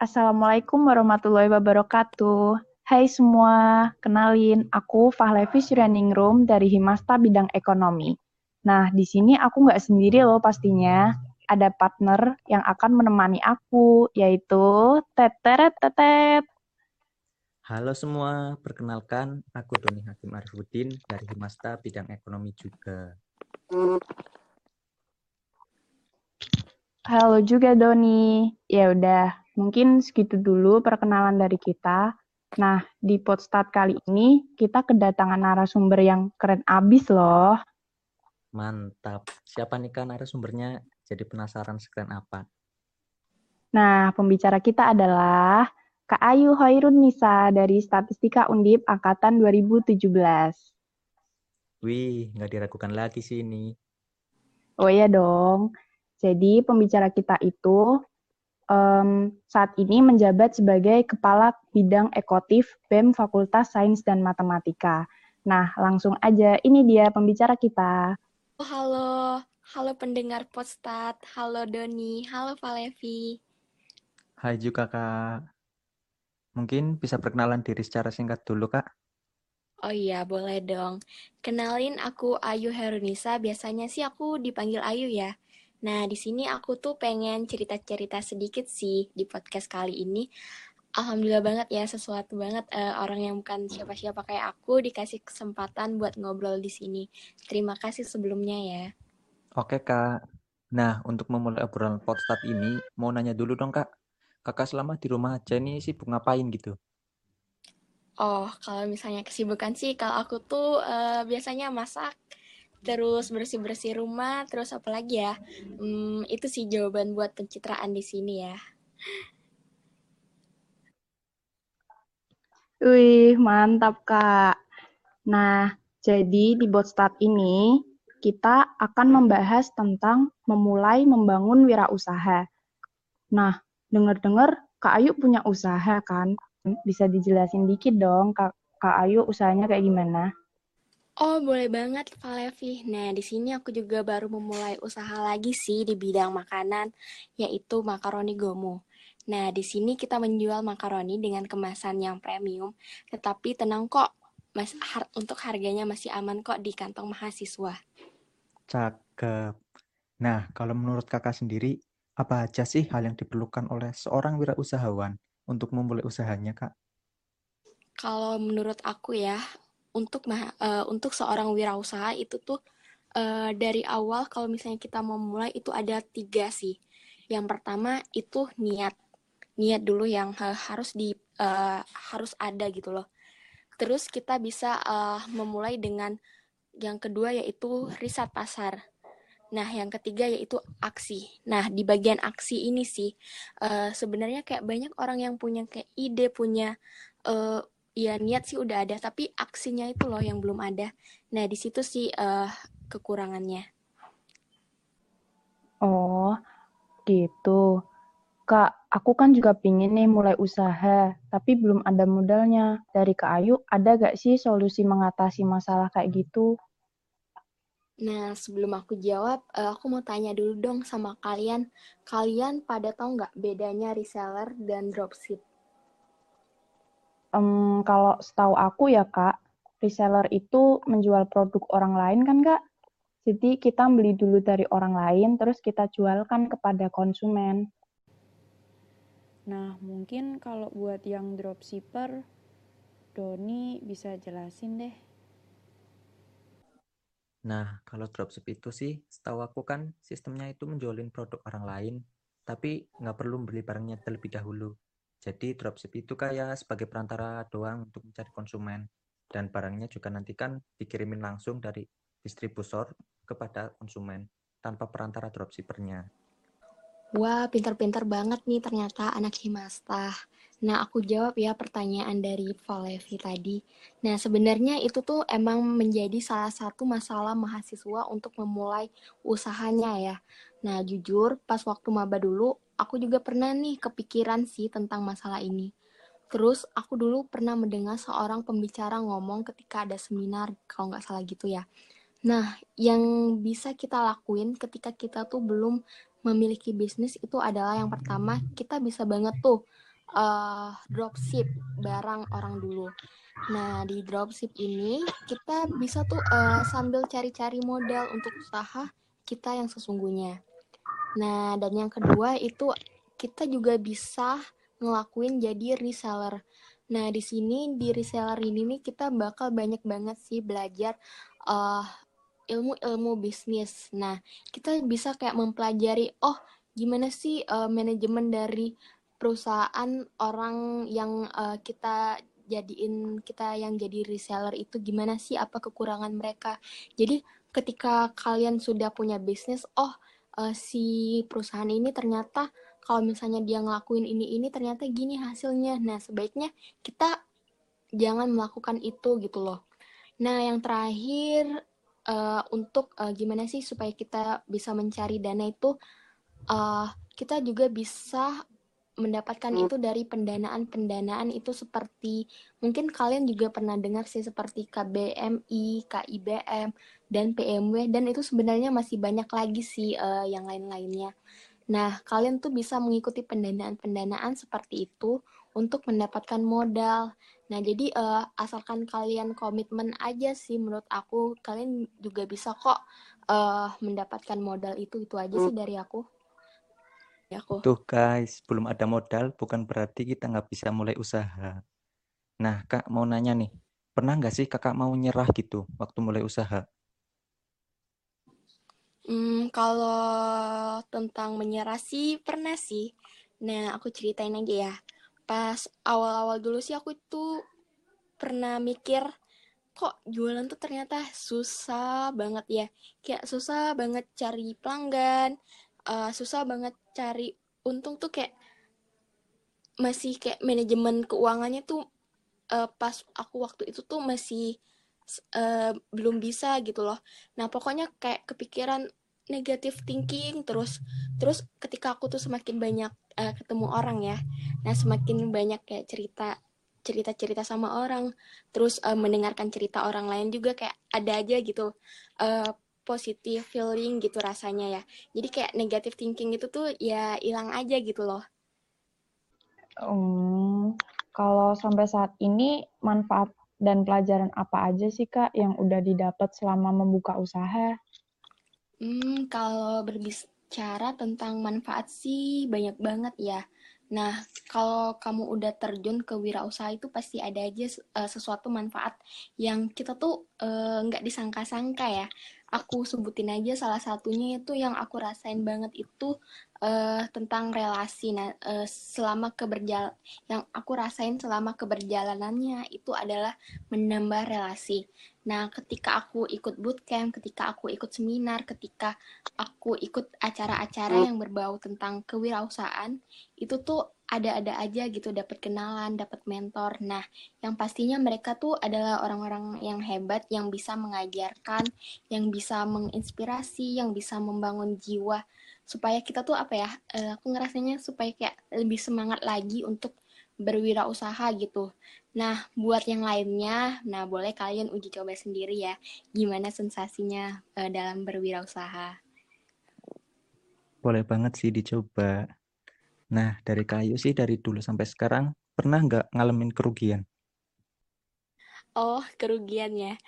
Assalamualaikum warahmatullahi wabarakatuh. Hai semua, kenalin, aku Fahlevi Suryaningrum dari Himasta Bidang Ekonomi. Nah, di sini aku nggak sendiri loh pastinya. Ada partner yang akan menemani aku, yaitu Teteret Tetet. Halo semua, perkenalkan aku Doni Hakim Arifudin dari Himasta Bidang Ekonomi juga. Halo juga Doni. Ya udah, Mungkin segitu dulu perkenalan dari kita. Nah, di Podstat kali ini kita kedatangan narasumber yang keren abis loh. Mantap. Siapa nih kan narasumbernya? Jadi penasaran sekeren apa? Nah, pembicara kita adalah Kak Ayu Hoirun Nisa dari Statistika Undip Angkatan 2017. Wih, nggak diragukan lagi sih ini. Oh iya dong. Jadi pembicara kita itu um, saat ini menjabat sebagai Kepala Bidang Ekotif BEM Fakultas Sains dan Matematika. Nah, langsung aja, ini dia pembicara kita. Oh, halo, halo pendengar Podstat, halo Doni, halo Valevi. Hai juga Kak. Mungkin bisa perkenalan diri secara singkat dulu Kak. Oh iya, boleh dong. Kenalin aku Ayu Herunisa, biasanya sih aku dipanggil Ayu ya. Nah, di sini aku tuh pengen cerita-cerita sedikit sih di podcast kali ini. Alhamdulillah banget ya, sesuatu banget uh, orang yang bukan siapa-siapa kayak aku dikasih kesempatan buat ngobrol di sini. Terima kasih sebelumnya ya. Oke, Kak. Nah, untuk memulai obrolan podcast ini, mau nanya dulu dong, Kak. Kakak selama di rumah aja nih sibuk ngapain gitu? Oh, kalau misalnya kesibukan sih, kalau aku tuh uh, biasanya masak, terus bersih-bersih rumah, terus apa lagi ya? Hmm, itu sih jawaban buat pencitraan di sini ya. Wih, mantap Kak. Nah, jadi di Botstat ini kita akan membahas tentang memulai membangun wirausaha. Nah, dengar-dengar Kak Ayu punya usaha kan? Bisa dijelasin dikit dong, Kak, Kak Ayu usahanya kayak gimana? Oh, boleh banget, Valevi. Nah, di sini aku juga baru memulai usaha lagi sih di bidang makanan, yaitu makaroni gomu. Nah, di sini kita menjual makaroni dengan kemasan yang premium, tetapi tenang kok, mas, har untuk harganya masih aman kok di kantong mahasiswa. Cakep. Nah, kalau menurut kakak sendiri, apa aja sih hal yang diperlukan oleh seorang wirausahawan untuk memulai usahanya, Kak? Kalau menurut aku ya, untuk uh, untuk seorang wirausaha itu tuh uh, dari awal kalau misalnya kita mau mulai itu ada tiga sih. Yang pertama itu niat, niat dulu yang uh, harus di uh, harus ada gitu loh. Terus kita bisa uh, memulai dengan yang kedua yaitu riset pasar. Nah, yang ketiga yaitu aksi. Nah, di bagian aksi ini sih uh, sebenarnya kayak banyak orang yang punya kayak ide, punya uh, ya niat sih udah ada tapi aksinya itu loh yang belum ada. Nah di situ sih uh, kekurangannya. Oh gitu. Kak aku kan juga pingin nih mulai usaha tapi belum ada modalnya. Dari kak Ayu ada gak sih solusi mengatasi masalah kayak gitu? Nah, sebelum aku jawab, uh, aku mau tanya dulu dong sama kalian. Kalian pada tahu nggak bedanya reseller dan dropship? Um, kalau setahu aku ya kak, reseller itu menjual produk orang lain kan kak? Jadi kita beli dulu dari orang lain, terus kita jualkan kepada konsumen. Nah, mungkin kalau buat yang dropshipper, Doni bisa jelasin deh. Nah, kalau dropship itu sih, setahu aku kan sistemnya itu menjualin produk orang lain, tapi nggak perlu beli barangnya terlebih dahulu. Jadi dropship itu kayak sebagai perantara doang untuk mencari konsumen dan barangnya juga nanti kan dikirimin langsung dari distributor kepada konsumen tanpa perantara dropshippernya. Wah, pintar-pintar banget nih ternyata anak Himasta. Nah, aku jawab ya pertanyaan dari Valevi tadi. Nah, sebenarnya itu tuh emang menjadi salah satu masalah mahasiswa untuk memulai usahanya ya. Nah, jujur pas waktu maba dulu, aku juga pernah nih kepikiran sih tentang masalah ini. Terus aku dulu pernah mendengar seorang pembicara ngomong ketika ada seminar, kalau nggak salah gitu ya. Nah, yang bisa kita lakuin ketika kita tuh belum memiliki bisnis itu adalah yang pertama, kita bisa banget tuh uh, dropship barang orang dulu. Nah, di dropship ini kita bisa tuh uh, sambil cari-cari modal untuk usaha kita yang sesungguhnya. Nah, dan yang kedua itu kita juga bisa ngelakuin jadi reseller. Nah, di sini di reseller ini nih kita bakal banyak banget sih belajar uh, ilmu-ilmu bisnis. Nah, kita bisa kayak mempelajari, oh gimana sih uh, manajemen dari perusahaan orang yang uh, kita jadiin kita yang jadi reseller itu gimana sih apa kekurangan mereka. Jadi ketika kalian sudah punya bisnis, oh uh, si perusahaan ini ternyata kalau misalnya dia ngelakuin ini ini ternyata gini hasilnya. Nah, sebaiknya kita jangan melakukan itu gitu loh. Nah, yang terakhir uh, untuk uh, gimana sih supaya kita bisa mencari dana itu uh, kita juga bisa mendapatkan itu dari pendanaan-pendanaan itu seperti mungkin kalian juga pernah dengar sih seperti KBMI, KIBM dan PMW dan itu sebenarnya masih banyak lagi sih uh, yang lain-lainnya. Nah, kalian tuh bisa mengikuti pendanaan-pendanaan seperti itu untuk mendapatkan modal. Nah, jadi uh, asalkan kalian komitmen aja sih menurut aku, kalian juga bisa kok uh, mendapatkan modal itu. Itu aja sih dari aku. Ya, aku. Tuh guys, belum ada modal bukan berarti kita nggak bisa mulai usaha. Nah, Kak mau nanya nih, pernah nggak sih kakak mau nyerah gitu waktu mulai usaha? Hmm, kalau tentang menyerah sih pernah sih. Nah, aku ceritain aja ya. Pas awal-awal dulu sih aku tuh pernah mikir kok jualan tuh ternyata susah banget ya. Kayak susah banget cari pelanggan, uh, susah banget cari untung tuh kayak masih kayak manajemen keuangannya tuh uh, pas aku waktu itu tuh masih uh, belum bisa gitu loh. Nah pokoknya kayak kepikiran negatif thinking terus terus ketika aku tuh semakin banyak uh, ketemu orang ya, nah semakin banyak kayak cerita cerita-cerita sama orang, terus uh, mendengarkan cerita orang lain juga kayak ada aja gitu uh, positif feeling gitu rasanya ya. Jadi kayak negatif thinking itu tuh ya hilang aja gitu loh. Um, kalau sampai saat ini manfaat dan pelajaran apa aja sih Kak yang udah didapat selama membuka usaha? Hmm, kalau berbicara tentang manfaat sih banyak banget ya. Nah, kalau kamu udah terjun ke wirausaha itu pasti ada aja uh, sesuatu manfaat yang kita tuh uh, nggak disangka-sangka ya aku sebutin aja salah satunya itu yang aku rasain banget itu uh, tentang relasi. Nah, uh, selama keberjal yang aku rasain selama keberjalanannya itu adalah menambah relasi. Nah, ketika aku ikut bootcamp, ketika aku ikut seminar, ketika aku ikut acara-acara yang berbau tentang kewirausahaan, itu tuh ada-ada aja gitu dapat kenalan, dapat mentor. Nah, yang pastinya mereka tuh adalah orang-orang yang hebat yang bisa mengajarkan, yang bisa menginspirasi, yang bisa membangun jiwa supaya kita tuh apa ya? Uh, aku ngerasanya supaya kayak lebih semangat lagi untuk berwirausaha gitu. Nah, buat yang lainnya, nah boleh kalian uji coba sendiri ya, gimana sensasinya uh, dalam berwirausaha. Boleh banget sih dicoba. Nah, dari kayu sih dari dulu sampai sekarang pernah nggak ngalamin kerugian? Oh, kerugian ya.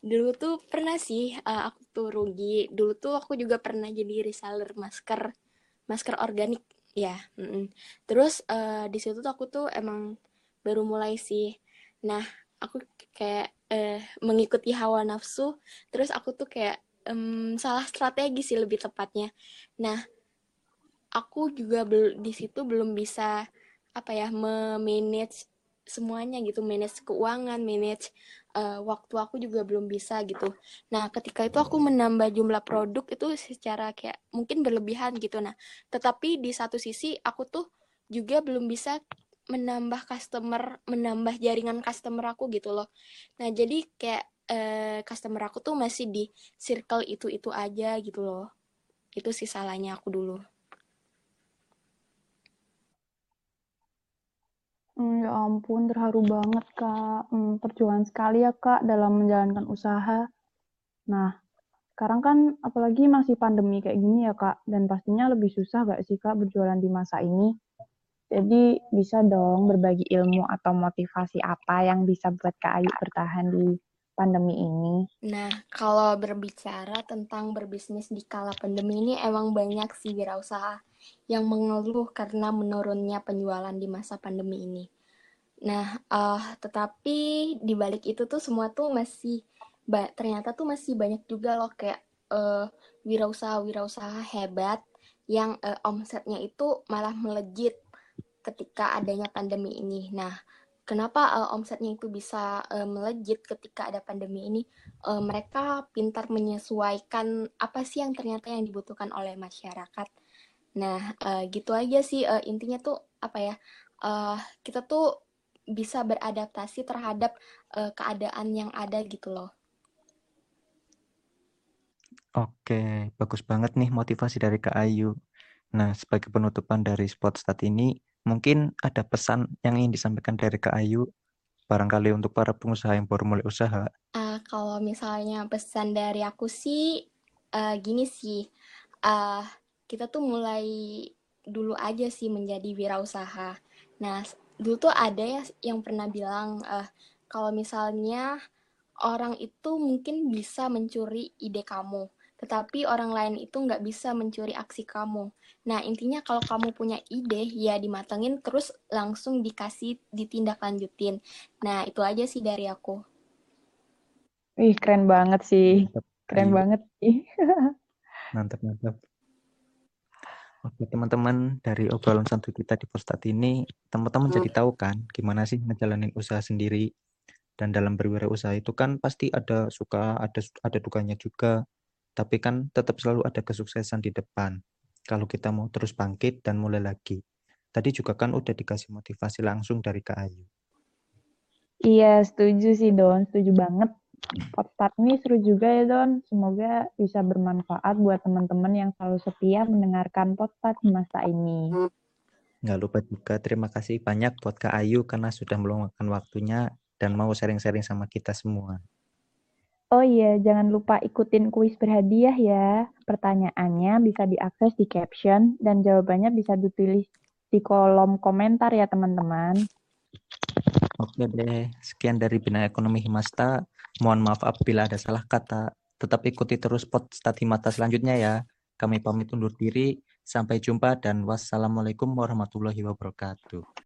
Dulu tuh pernah sih uh, aku tuh rugi. Dulu tuh aku juga pernah jadi reseller masker, masker organik ya. Mm -mm. Terus uh, di situ tuh aku tuh emang baru mulai sih. Nah, aku kayak uh, mengikuti hawa nafsu. Terus aku tuh kayak um, salah strategi sih lebih tepatnya. Nah, aku juga di situ belum bisa apa ya memanage semuanya gitu manage keuangan manage uh, waktu aku juga belum bisa gitu. Nah ketika itu aku menambah jumlah produk itu secara kayak mungkin berlebihan gitu. Nah tetapi di satu sisi aku tuh juga belum bisa menambah customer menambah jaringan customer aku gitu loh. Nah jadi kayak uh, customer aku tuh masih di circle itu itu aja gitu loh. Itu sih salahnya aku dulu Hmm, ya ampun, terharu banget, Kak. Hmm, perjuangan sekali ya, Kak, dalam menjalankan usaha. Nah, sekarang kan apalagi masih pandemi kayak gini ya, Kak, dan pastinya lebih susah gak sih, Kak, berjualan di masa ini? Jadi bisa dong berbagi ilmu atau motivasi apa yang bisa buat Kak Ayu bertahan di pandemi ini. Nah, kalau berbicara tentang berbisnis di kala pandemi ini emang banyak sih wirausaha yang mengeluh karena menurunnya penjualan di masa pandemi ini. Nah, uh, tetapi di balik itu tuh semua tuh masih ternyata tuh masih banyak juga loh kayak uh, wirausaha-wirausaha hebat yang uh, omsetnya itu malah melejit ketika adanya pandemi ini. Nah, kenapa uh, omsetnya itu bisa uh, melejit ketika ada pandemi ini? Uh, mereka pintar menyesuaikan apa sih yang ternyata yang dibutuhkan oleh masyarakat. Nah, uh, gitu aja sih uh, intinya tuh apa ya? Uh, kita tuh bisa beradaptasi terhadap uh, keadaan yang ada gitu loh. Oke, bagus banget nih motivasi dari Kak Ayu. Nah, sebagai penutupan dari spot stat ini, Mungkin ada pesan yang ingin disampaikan dari Kak Ayu, barangkali untuk para pengusaha yang baru mulai usaha. Uh, kalau misalnya pesan dari aku sih, uh, gini sih, uh, kita tuh mulai dulu aja sih menjadi wirausaha. Nah, dulu tuh ada ya yang pernah bilang, uh, kalau misalnya orang itu mungkin bisa mencuri ide kamu tetapi orang lain itu nggak bisa mencuri aksi kamu. Nah, intinya kalau kamu punya ide, ya dimatengin terus langsung dikasih ditindaklanjutin. Nah, itu aja sih dari aku. Wih, keren banget sih. Keren Ayo. banget sih. mantap, mantap. Oke, teman-teman, dari obrolan santai kita di Postat ini, teman-teman jadi tahu kan gimana sih ngejalanin usaha sendiri. Dan dalam berwirausaha itu kan pasti ada suka, ada ada dukanya juga tapi kan tetap selalu ada kesuksesan di depan. Kalau kita mau terus bangkit dan mulai lagi. Tadi juga kan udah dikasih motivasi langsung dari Kak Ayu. Iya, setuju sih Don, setuju banget. Podcast ini seru juga ya Don. Semoga bisa bermanfaat buat teman-teman yang selalu setia mendengarkan podcast di masa ini. Nggak lupa juga terima kasih banyak buat Kak Ayu karena sudah meluangkan waktunya dan mau sharing-sharing sama kita semua. Oh iya, jangan lupa ikutin kuis berhadiah ya. Pertanyaannya bisa diakses di caption dan jawabannya bisa ditulis di kolom komentar ya teman-teman. Oke deh, sekian dari Bina Ekonomi Himasta. Mohon maaf apabila ada salah kata. Tetap ikuti terus pot stati mata selanjutnya ya. Kami pamit undur diri. Sampai jumpa dan wassalamualaikum warahmatullahi wabarakatuh.